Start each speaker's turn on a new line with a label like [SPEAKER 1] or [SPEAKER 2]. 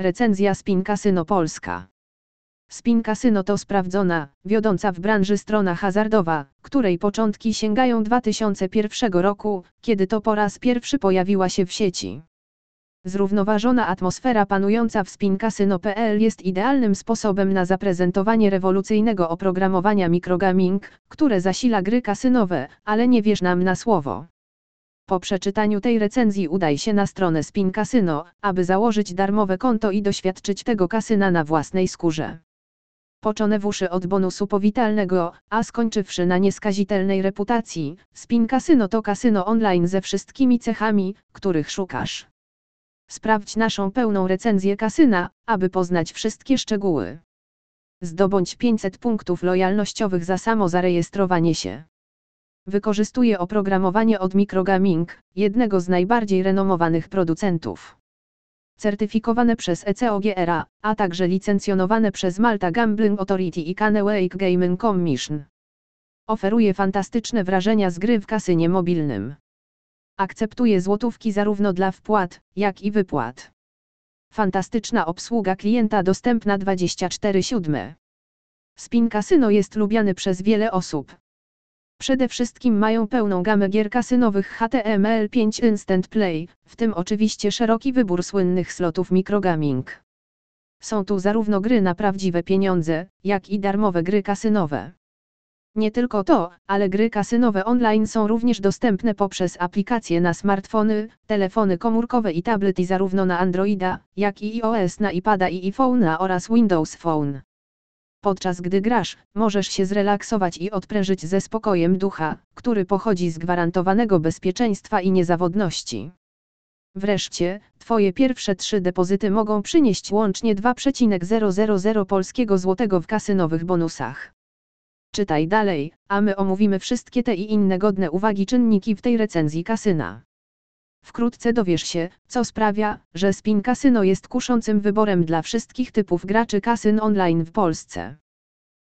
[SPEAKER 1] Recenzja Spin Casino Polska. Spin Casino to sprawdzona, wiodąca w branży strona hazardowa, której początki sięgają 2001 roku, kiedy to po raz pierwszy pojawiła się w sieci. Zrównoważona atmosfera panująca w spincasino.pl jest idealnym sposobem na zaprezentowanie rewolucyjnego oprogramowania microgaming, które zasila gry kasynowe, ale nie wierz nam na słowo. Po przeczytaniu tej recenzji udaj się na stronę Spin Casino, aby założyć darmowe konto i doświadczyć tego kasyna na własnej skórze. Poczonewuszy od bonusu powitalnego, a skończywszy na nieskazitelnej reputacji, Spin Casino to kasyno online ze wszystkimi cechami, których szukasz. Sprawdź naszą pełną recenzję kasyna, aby poznać wszystkie szczegóły. Zdobądź 500 punktów lojalnościowych za samo zarejestrowanie się. Wykorzystuje oprogramowanie od Microgaming, jednego z najbardziej renomowanych producentów. Certyfikowane przez ECOGRA, a także licencjonowane przez Malta Gambling Authority i Canewake Gaming Commission. Oferuje fantastyczne wrażenia z gry w kasynie mobilnym. Akceptuje złotówki zarówno dla wpłat, jak i wypłat. Fantastyczna obsługa klienta dostępna 24/7. Spin Casino jest lubiany przez wiele osób. Przede wszystkim mają pełną gamę gier kasynowych HTML5 Instant Play, w tym oczywiście szeroki wybór słynnych slotów microgaming. Są tu zarówno gry na prawdziwe pieniądze, jak i darmowe gry kasynowe. Nie tylko to, ale gry kasynowe online są również dostępne poprzez aplikacje na smartfony, telefony komórkowe i tablety zarówno na Androida, jak i iOS na iPada i iPhone'a oraz Windows Phone. Podczas gdy grasz, możesz się zrelaksować i odprężyć ze spokojem ducha, który pochodzi z gwarantowanego bezpieczeństwa i niezawodności. Wreszcie, Twoje pierwsze trzy depozyty mogą przynieść łącznie 2,000 polskiego złotego w kasynowych bonusach. Czytaj dalej, a my omówimy wszystkie te i inne godne uwagi czynniki w tej recenzji kasyna. Wkrótce dowiesz się, co sprawia, że Spin Casino jest kuszącym wyborem dla wszystkich typów graczy kasyn online w Polsce.